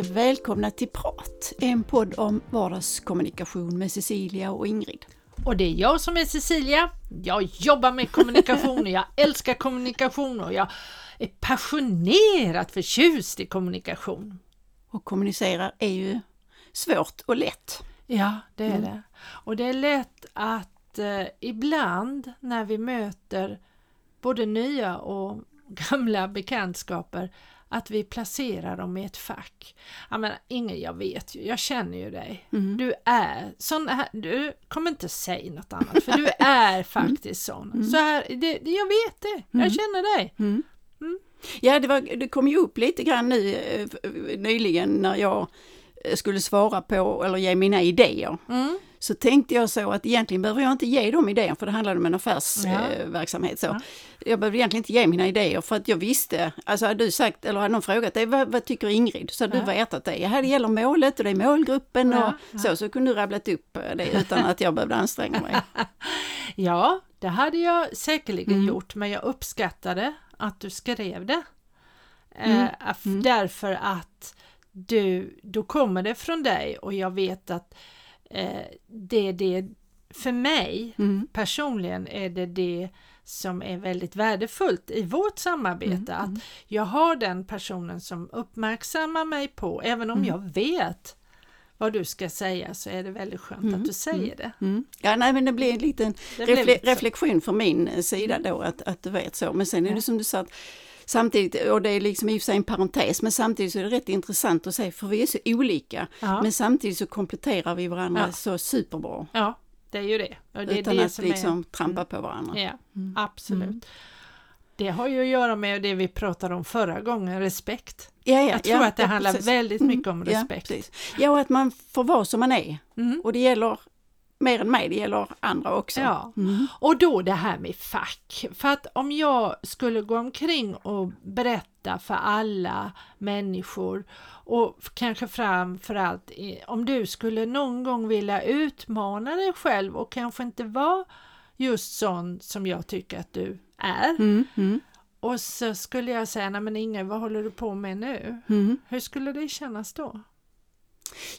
Och välkomna till Prat, en podd om vardagskommunikation med Cecilia och Ingrid. Och det är jag som är Cecilia. Jag jobbar med kommunikation och jag älskar kommunikation och jag är passionerat förtjust i kommunikation. Och kommunicera är ju svårt och lätt. Ja, det är Mm. det. Och det är lätt att eh, ibland när vi möter både nya och gamla bekantskaper att vi placerar dem i ett fack. Jag menar, Inger, jag vet ju, jag känner ju dig. Mm. Du är sån här, du kommer inte säga något annat för du är faktiskt sån. Så här, det, jag vet det, jag Mm. känner dig. Mm. Mm. Ja, det, var, det kom ju upp lite grann nu eh, nyligen när jag eh, skulle svara på eller ge mina idéer. Mm. Så tänkte jag så att egentligen behöver jag inte ge dem idéer för det handlade om en affärsverksamhet. Ja. Eh, så. Ja. Jag behöver egentligen inte ge mina idéer för att jag visste, alltså hade du sagt, eller hade någon frågat dig, vad, vad tycker Ingrid? Så hade Ja. du vetat det. Ja, det gäller målet och det är målgruppen Ja, och så, så kunde du rabblat upp eh, det utan att jag behövde anstränga mig. Ja, det hade jag säkerligen Mm. gjort, men jag uppskattade att du skrev det. Mm. Eh, Mm. Därför att du, då kommer det från dig och jag vet att eh, det det, för mig Mm. personligen är det det som är väldigt värdefullt i vårt samarbete. Mm, Att jag har den personen som uppmärksammar mig på, även om Mm. jag vet vad du ska säga så är det väldigt skönt Mm, att du säger det. Mm. Ja, nej, men det blir en liten det refle- reflektion från min eh, sida då, att, att du vet så. Men sen är det Ja. som du sa, att samtidigt, och det är liksom i och för sig en parentes, men samtidigt så är det rätt intressant att se, för vi är så olika, Ja. men samtidigt så kompletterar vi varandra Ja. så superbra. Ja, det är ju det. Och det utan det att som liksom är... trampa på varandra. Ja, Mm. absolut. Det har ju att göra med det vi pratade om förra gången, respekt. Ja, ja, Jag tror ja, att det ja, handlar precis. väldigt Mm, mycket om Ja, respekt. precis. ja, och att man får vara som man är. Mm. Och det gäller mer än mig, det gäller andra också. Ja. Mm. Och då det här med fack. För att om jag skulle gå omkring och berätta för alla människor och kanske framförallt om du skulle någon gång vilja utmana dig själv och kanske inte vara just sån som jag tycker att du är. Mm, mm, Och så skulle jag säga, nej men Inge, vad håller du på med nu? mm. Hur skulle det kännas då?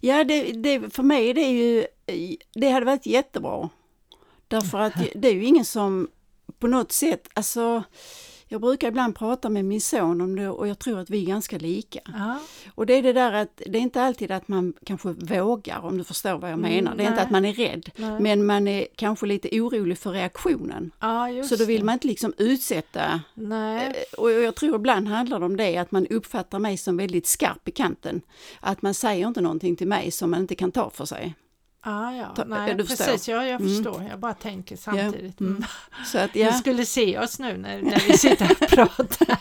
Ja, det, det, för mig är det ju, det hade varit jättebra. Därför att det är ju ingen som på något sätt, alltså jag brukar ibland prata med min son om det och jag tror att vi är ganska lika. Ja, Och det är det där att det är inte alltid att man kanske vågar om du förstår vad jag Mm, menar. Det är inte nej. att man är rädd, nej. men man är kanske lite orolig för reaktionen. ja Så då vill det. man inte liksom utsätta Nej, Eh, Och jag tror ibland handlar det om det, att man uppfattar mig som väldigt skarp i kanten. Att man säger inte någonting till mig som man inte kan ta för sig. Ah, ja, Ta- nej precis, ja, jag Mm. förstår. Jag bara tänker samtidigt. mm. Mm. Så att ja, skulle se oss nu när, när vi sitter och pratar.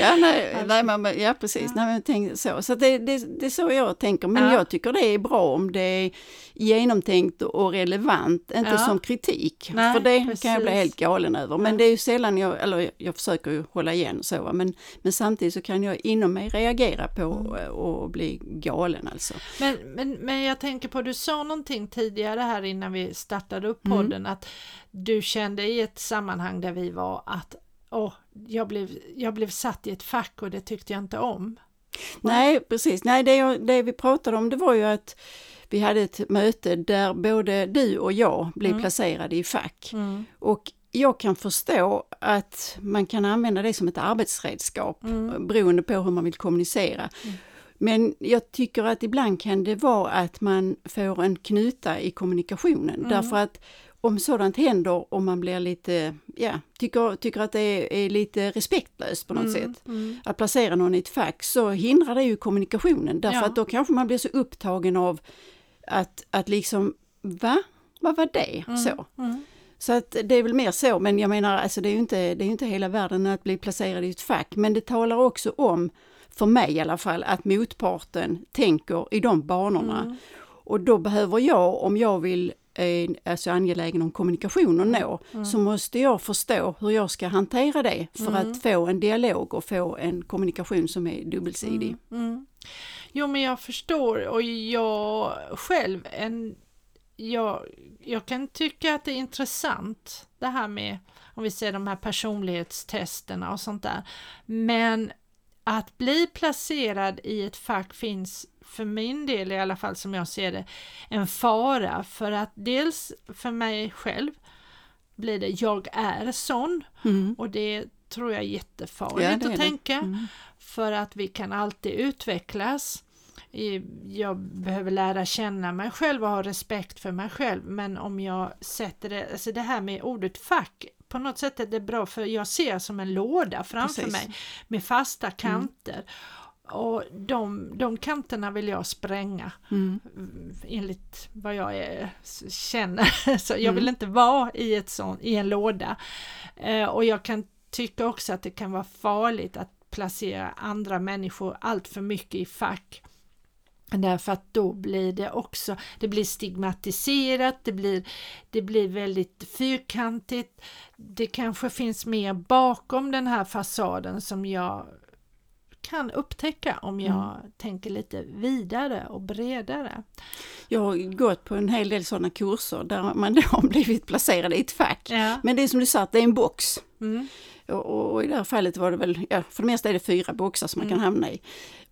ja, nej, nej, men- ja precis, nej, men tänk så. Så det, det, det är så jag tänker, men Ja. jag tycker det är bra om det är genomtänkt och relevant, inte Ja. som kritik. Nej, för det kan jag precis. bli helt galen över. Men Ja. det är ju sällan jag, eller jag, försöker ju hålla igen så, men, men samtidigt så kan jag inom mig reagera på Mm. eh, och bli galen alltså. Men, men, men jag tänker på, du sa någonting tidigare här innan vi startade upp Mm. podden, att du kände i ett sammanhang där vi var att åh, jag, blev, jag blev satt i ett fack och det tyckte jag inte om. Nej, precis. Nej, det, det vi pratade om det var ju att vi hade ett möte där både du och jag blev Mm. placerade i fack. Mm. Och jag kan förstå att man kan använda det som ett arbetsredskap Mm. beroende på hur man vill kommunicera. Mm. Men jag tycker att ibland kan det vara att man får en knuta i kommunikationen. Mm. Därför att om sådant händer och man blir lite, ja, tycker, tycker att det är, är lite respektlöst på något Mm. sätt Mm. att placera någon i ett fack så hindrar det ju kommunikationen därför Ja. att då kanske man blir så upptagen av att, att liksom, va? Vad var det? Mm. Så. Mm. Så att det är väl mer så, men jag menar alltså det är ju inte, det är inte hela världen att bli placerad i ett fack, men det talar också om för mig i alla fall, att motparten tänker i de banorna. Mm. Och då behöver jag, om jag vill är alltså angelägen om kommunikation och nå, Mm. så måste jag förstå hur jag ska hantera det för Mm. att få en dialog och få en kommunikation som är dubbelsidig. Mm, mm. Jo men jag förstår och jag själv, en, jag, jag kan tycka att det är intressant det här med om vi ser de här personlighetstesterna och sånt där. Men att bli placerad i ett fack finns för min del i alla fall som jag ser det en fara för att dels för mig själv blir det jag är sån Mm. och det tror jag är jättefarligt Ja, att är det. tänka Mm. för att vi kan alltid utvecklas. Jag behöver lära känna mig själv och ha respekt för mig själv men om jag sätter det, alltså det här med ordet fack på något sätt är det bra för jag ser som en låda framför Precis. Mm. mig med fasta kanter. Och de, de kanterna vill jag spränga Mm. mm, enligt vad jag är, känner. Så jag vill Mm. inte vara i, ett sån, i en låda. Eh, och jag kan tycka också att det kan vara farligt att placera andra människor allt för mycket i fack. Därför att då blir det också, det blir stigmatiserat, det blir, det blir väldigt fyrkantigt. Det kanske finns mer bakom den här fasaden som jag kan upptäcka om jag tänker lite vidare och bredare. Jag har gått på en hel del sådana kurser där man då har blivit placerad i ett fack. Ja. Men det är som du sa, att det är en box. Mm. Och, och, och i det här fallet var det väl, ja, för det mesta är det fyra boxar som man Mm. kan hamna i.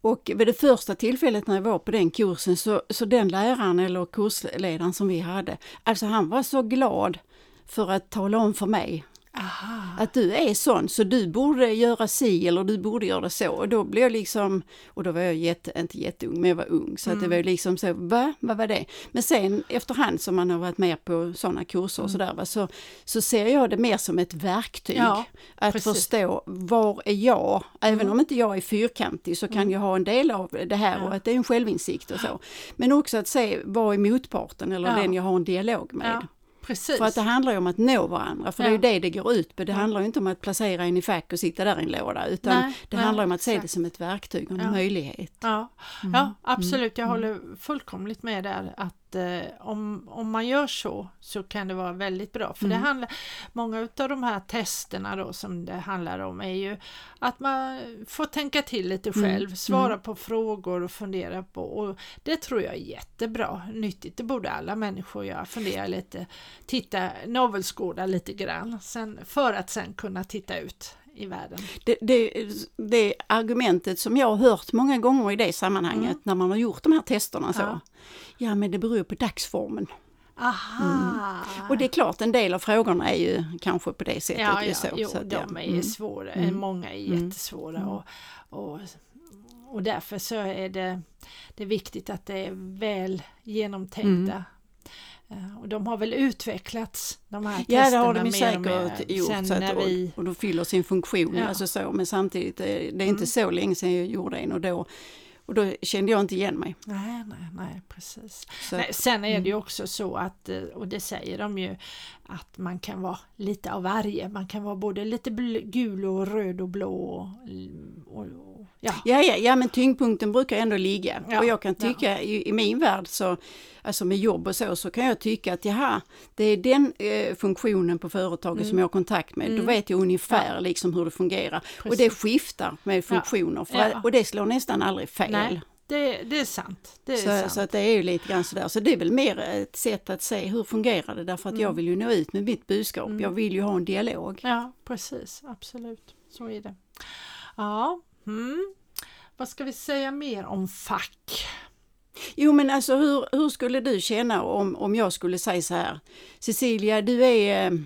Och vid det första tillfället när jag var på den kursen så, så den läraren eller kursledaren som vi hade, alltså han var så glad för att tala om för mig Aha. att du är sån så du borde göra si eller du borde göra så. Och då blev jag liksom, och då var jag jätte, inte jätteung men jag var ung så att det Mm. var liksom så, va? Vad var det? Men sen efterhand som man har varit med på sådana kurser Mm. och sådär va, så, så ser jag det mer som ett verktyg. Ja, att precis. förstå, var är jag? Även Mm. om inte jag är fyrkantig så kan jag ha en del av det här Ja. och att det är en självinsikt och så. Men också att se, vad är motparten eller Ja. den jag har en dialog med? Ja, precis. För att det handlar ju om att nå varandra, för det är Ja. ju det det går ut på. Det Ja. handlar ju inte om att placera en i fack och sitta där i en låda, utan Nej, det nej, handlar om att se det exakt. som ett verktyg och en Ja. möjlighet. Ja, Mm. ja absolut. Jag Mm. håller fullkomligt med där att eh, om, om man gör så så kan det vara väldigt bra. För det Mm. handlar, många av de här testerna då som det handlar om är ju att man får tänka till lite Mm. själv, svara på frågor och fundera på och det tror jag är jättebra, nyttigt. Det borde alla människor göra, fundera lite, titta, navelskåda lite grann sen, för att sen kunna titta ut i världen. Det, det, det argumentet som jag har hört många gånger i det sammanhanget Mm. när man har gjort de här testerna så. Ja. Ja, men det beror ju på dagsformen. Aha! Och det är klart, en del av frågorna är ju kanske på det sättet. Ja, ju ja, så, jo, så att, de ja. är Mm. svåra, Mm. många är Mm. jättesvåra Mm. och, och, och därför så är det, det är viktigt att det är väl genomtänkta. Och de har väl utvecklats, de här Ja, det testerna har de ju säkert gjort. sen Så att, vi... och de fyller sin funktion. Ja. Alltså så, men samtidigt, eh, det är inte Mm. så länge sedan jag gjorde en och då, och då kände jag inte igen mig. Nej, nej, nej, precis. Nej, sen är mm. det ju också så att, eh, och det säger de ju, att man kan vara lite av varje. Man kan vara både lite gul och röd och blå och, och, och ja. Ja, ja, ja, men tyngdpunkten brukar ändå ligga. Ja, och jag kan ja. tycka, i, i min värld, så, alltså med jobb och så, så kan jag tycka att jaha, det är den eh, funktionen på företaget som jag har kontakt med. Då Mm. vet jag ungefär liksom hur det fungerar. Och Precis. det skiftar med funktioner, för, Ja. och det slår nästan aldrig fel. Nej, det, det är sant. Det är Så, sant. så att det är ju lite grann sådär. Så det är väl mer ett sätt att se hur fungerar det därför att jag Mm. vill ju nå ut med mitt budskap. Mm. Jag vill ju ha en dialog. Ja, precis. Absolut. Så är det. Ja, mm. vad ska vi säga mer om fack? Jo men alltså hur, hur skulle du känna om, om jag skulle säga så här Cecilia du är, eh,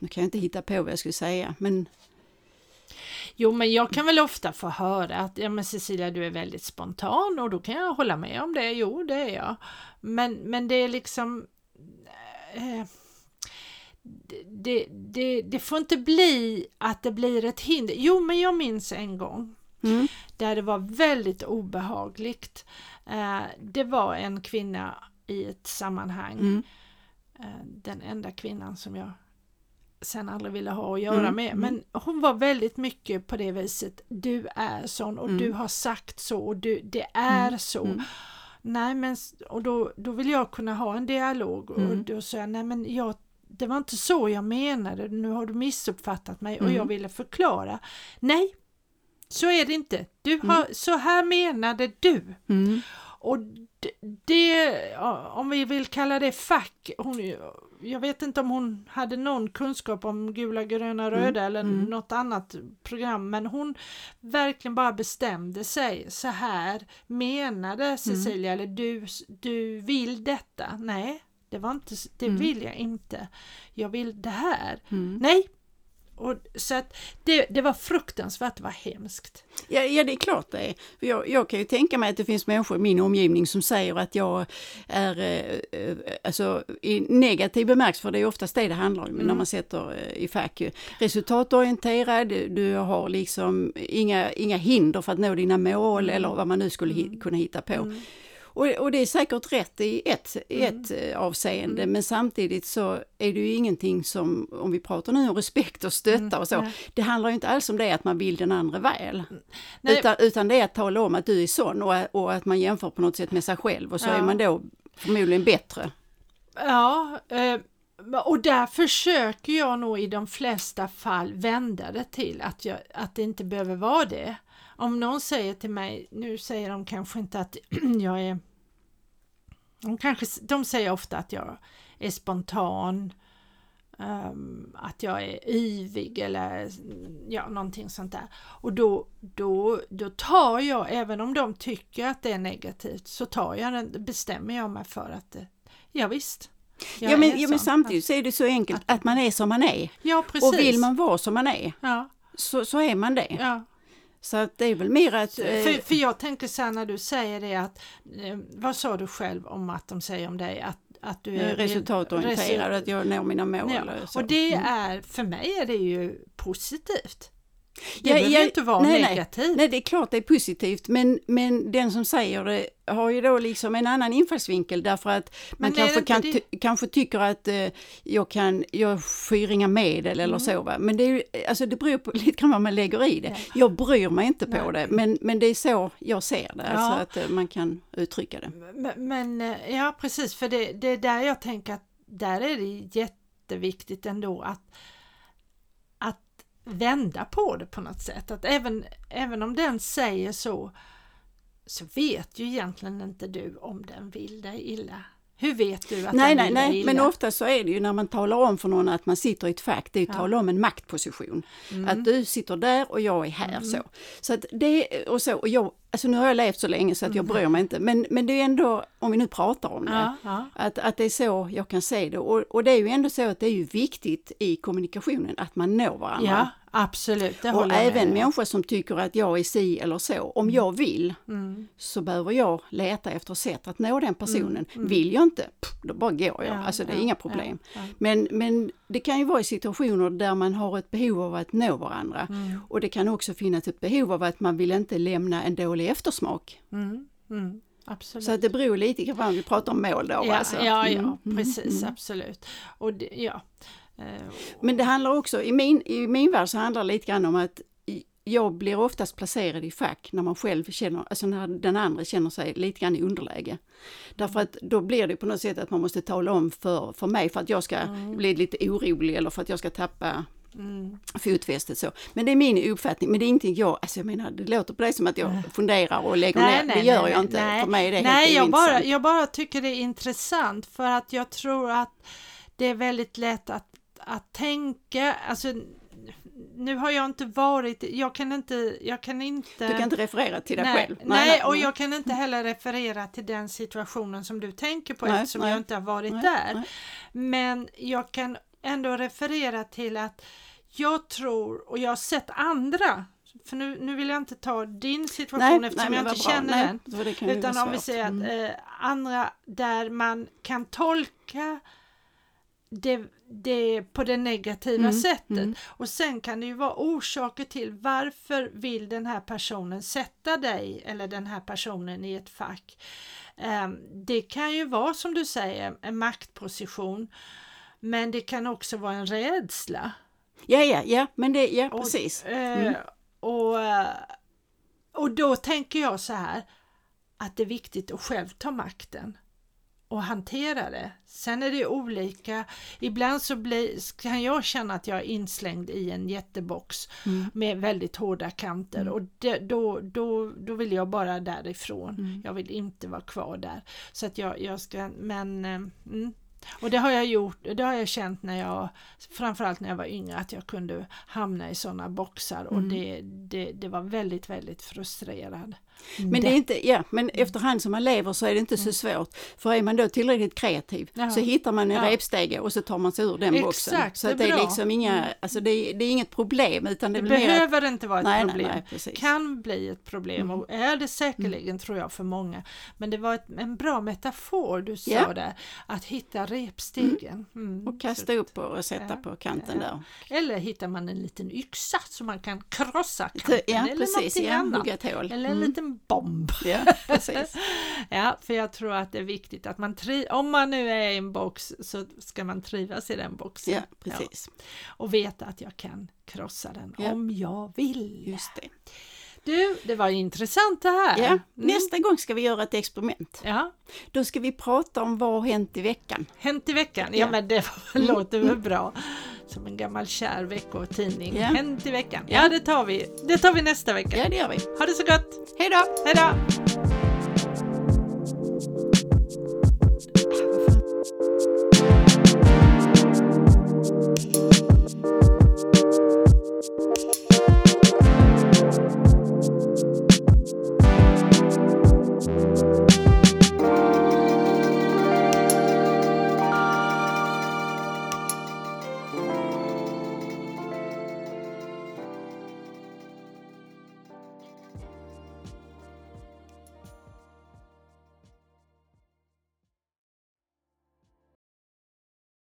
nu kan jag inte hitta på vad jag skulle säga men Jo, men jag kan väl ofta få höra att ja, men Cecilia, du är väldigt spontan och då kan jag hålla med om det. Jo, det är jag. Men, men det är liksom... Eh, det, det, det, får inte bli att det blir ett hinder. Jo, men jag minns en gång mm, där det var väldigt obehagligt. Eh, det var en kvinna i ett sammanhang, mm, eh, den enda kvinnan som jag sen aldrig ville ha att göra Mm, med. mm. Men hon var väldigt mycket på det viset. Du är sån och Mm. du har sagt så och du, det är Mm, så. mm. Nej men och då, då vill jag kunna ha en dialog och Mm. då sa jag nej men jag, det var inte så jag menade, nu har du missuppfattat mig och Mm. jag ville förklara. Nej, så är det inte. Du har, Så här menade du. Mm. Och det, om vi vill kalla det fack, hon, jag vet inte om hon hade någon kunskap om gula, gröna, röda eller mm. något annat program, men hon verkligen bara bestämde sig. Så här menade Cecilia, eller du, du vill detta. Nej, det var inte, det Mm. vill jag inte. Jag vill det här. Mm. Nej! Och, så att det, det var fruktansvärt, det var hemskt. Ja, ja, det är klart det är. Jag, jag kan ju tänka mig att det finns människor i min omgivning som säger att jag är eh, eh, alltså, i negativ bemärkelse, för det är oftast det det handlar om när Mm. man sätter eh, i fack. Resultatorienterad, du har liksom inga, inga hinder för att nå dina mål Mm. eller vad man nu skulle hi- kunna hitta på. Mm. Och, och det är säkert rätt i ett, Mm. ett eh, avseende, Mm. men samtidigt så är det ju ingenting som, om vi pratar nu om respekt och stötta Mm, och så, nej. det handlar ju inte alls om det att man vill den andra väl. Nej. Utan, utan det är att tala om att du är sån och, och att man jämför på något sätt med sig själv och så Ja. är man då förmodligen bättre. Ja, eh, och där försöker jag nog i de flesta fall vända det till att, jag, att det inte behöver vara det. Om någon säger till mig, nu säger de kanske inte att jag är... De, kanske, de säger ofta att jag är spontan, ehm, att jag är yvig eller ja, någonting sånt där. Och då, då, då tar jag, även om de tycker att det är negativt, så tar jag den, bestämmer jag mig för att det, ja, visst. Ja men, ja men samtidigt så är det så enkelt att man är som man är. Ja, precis. Och vill man vara som man är Ja, så, så är man det. Så att det är väl mer att... eh, För, för jag tänker så här när du säger det att, eh, vad sa du själv om att de säger om dig att, att du är eh, resultatorienterad, resu- att jag når mina mål. Ja, och det Mm. är, för mig är det ju positivt. Det Ja, behöver ja, ju inte vara nej, nej. negativt. Nej, det är klart det är positivt, men, men den som säger det har ju då liksom en annan infallsvinkel därför att man kanske, kan, ty- kanske tycker att eh, jag kan, jag skyr inga medel eller Mm. så va. Men det, är, alltså det beror på lite grann vad man lägger i det. Ja. Jag bryr mig inte på Nej. det, men, men det är så jag ser det, Ja. alltså att eh, man kan uttrycka det. Men, men eh, ja precis, för det, det är där jag tänker att där är det jätteviktigt ändå att vända på det på något sätt. Att även, även om den säger så, så vet ju egentligen inte du om den vill dig illa. Hur vet du att Nej, den nej, vill dig nej, illa? men ofta så är det ju när man talar om för någon att man sitter i ett fack, det är att Ja. tala om en maktposition. Mm. Att du sitter där och jag är här Mm. så. Så att det och så, och jag, alltså nu har jag levt så länge så att jag Mm. bryr mig inte, men, men det är ändå, om vi nu pratar om det, ja, ja. att, att det är så jag kan se det. Och, och det är ju ändå så att det är ju viktigt i kommunikationen att man når varandra. ja, absolut, det och även med människor som tycker att jag är si eller så, om jag vill Mm. så behöver jag leta efter sätt att nå den personen. mm. Vill jag inte, pff, då bara går jag. Ja, alltså det är inga problem. Men, men det kan ju vara i situationer där man har ett behov av att nå varandra. Mm. Och det kan också finnas ett behov av att man vill inte lämna en dålig eftersmak. Mm. Mm. Absolut. Så det beror lite grann vi pratar om mål då. ja, alltså. ja, ja, Mm, mm, precis, mm. absolut. Och det, ja. Eh, Men det handlar också, i min, i min värld så handlar det lite grann om att jag blir oftast placerad i fack när man själv känner, alltså när den andra känner sig lite grann i underläge. Därför att då blir det på något sätt att man måste tala om för, för mig för att jag ska Mm. bli lite orolig eller för att jag ska tappa mm. fotfästet så. Men det är min uppfattning, men det är ingenting jag, alltså jag menar det låter på det som att jag funderar och lägger ner, det gör jag inte. nej. För mig är det Nej, helt jag bara, jag bara tycker det är intressant för att jag tror att det är väldigt lätt att, att tänka, alltså nu har jag inte varit, jag kan inte, jag kan inte Du kan inte referera till dig nej, själv. Nej, och jag kan inte heller referera till den situationen som du tänker på Nej, eftersom nej. jag inte har varit Nej, där. nej. Men jag kan ändå referera till att jag tror, och jag har sett andra, för nu, nu vill jag inte ta din situation eftersom jag men inte bra. känner Nej, den. Utan om vi säger att Mm. eh, andra där man kan tolka det, det på det negativa Mm, sättet. mm. Och sen kan det ju vara orsaker till varför vill den här personen sätta dig eller den här personen i ett fack. Ehm, Det kan ju vara som du säger en maktposition. Men det kan också vara en rädsla. Ja, ja, ja, men det, ja Och, precis. eh, Mm. och, eh, och då tänker jag så här att det är viktigt att själv ta makten och hantera det. Sen är det olika. Ibland så blir, kan jag känna att jag är inslängd i en jättebox Mm. med väldigt hårda kanter och det, då, då, då vill jag bara därifrån. Mm. Jag vill inte vara kvar där. Så att jag, jag ska, men eh, mm. Och det har jag gjort, det har jag känt när jag, framförallt när jag var yngre, att jag kunde hamna i sådana boxar och Mm. det, det, det var väldigt, väldigt frustrerad. Men det är inte, ja, men efterhand som man lever så är det inte så svårt. För är man då tillräckligt kreativ Mm. Ja. så hittar man en Ja. repstege och så tar man sig ur den boxen. Exakt, Så det är det är liksom inga, alltså det är, det är inget problem utan det Det mer att, behöver inte vara ett nej, nej, problem. nej, precis. kan bli ett problem Mm. och är det säkerligen tror jag för många. Men det var ett, en bra metafor du sa Ja. där, att hitta repstegen. Mm. och kasta upp och sätta på kanten där. Eller hittar man en liten yxa så man kan krossa kanten eller precis, någonting annat. Eller en Mm. Bomb. Ja, precis. Ja, för jag tror att det är viktigt att man tri- om man nu är i en box så ska man trivas i den boxen. Ja, precis. Och veta att jag kan krossa den Ja. om jag vill. Just det. Du, det var intressant det här. Ja, Mm. nästa gång ska vi göra ett experiment. Ja, Då ska vi prata om vad har hänt i veckan. Hänt i veckan. Ja, Ja. men det Mm. låter väl bra. Som en gammal kär veckotidning. Ja. Hänt i veckan. Ja. Ja, det tar vi. Det tar vi nästa vecka. Ja, det gör vi. Ha det så gott. Hej då! Hej då!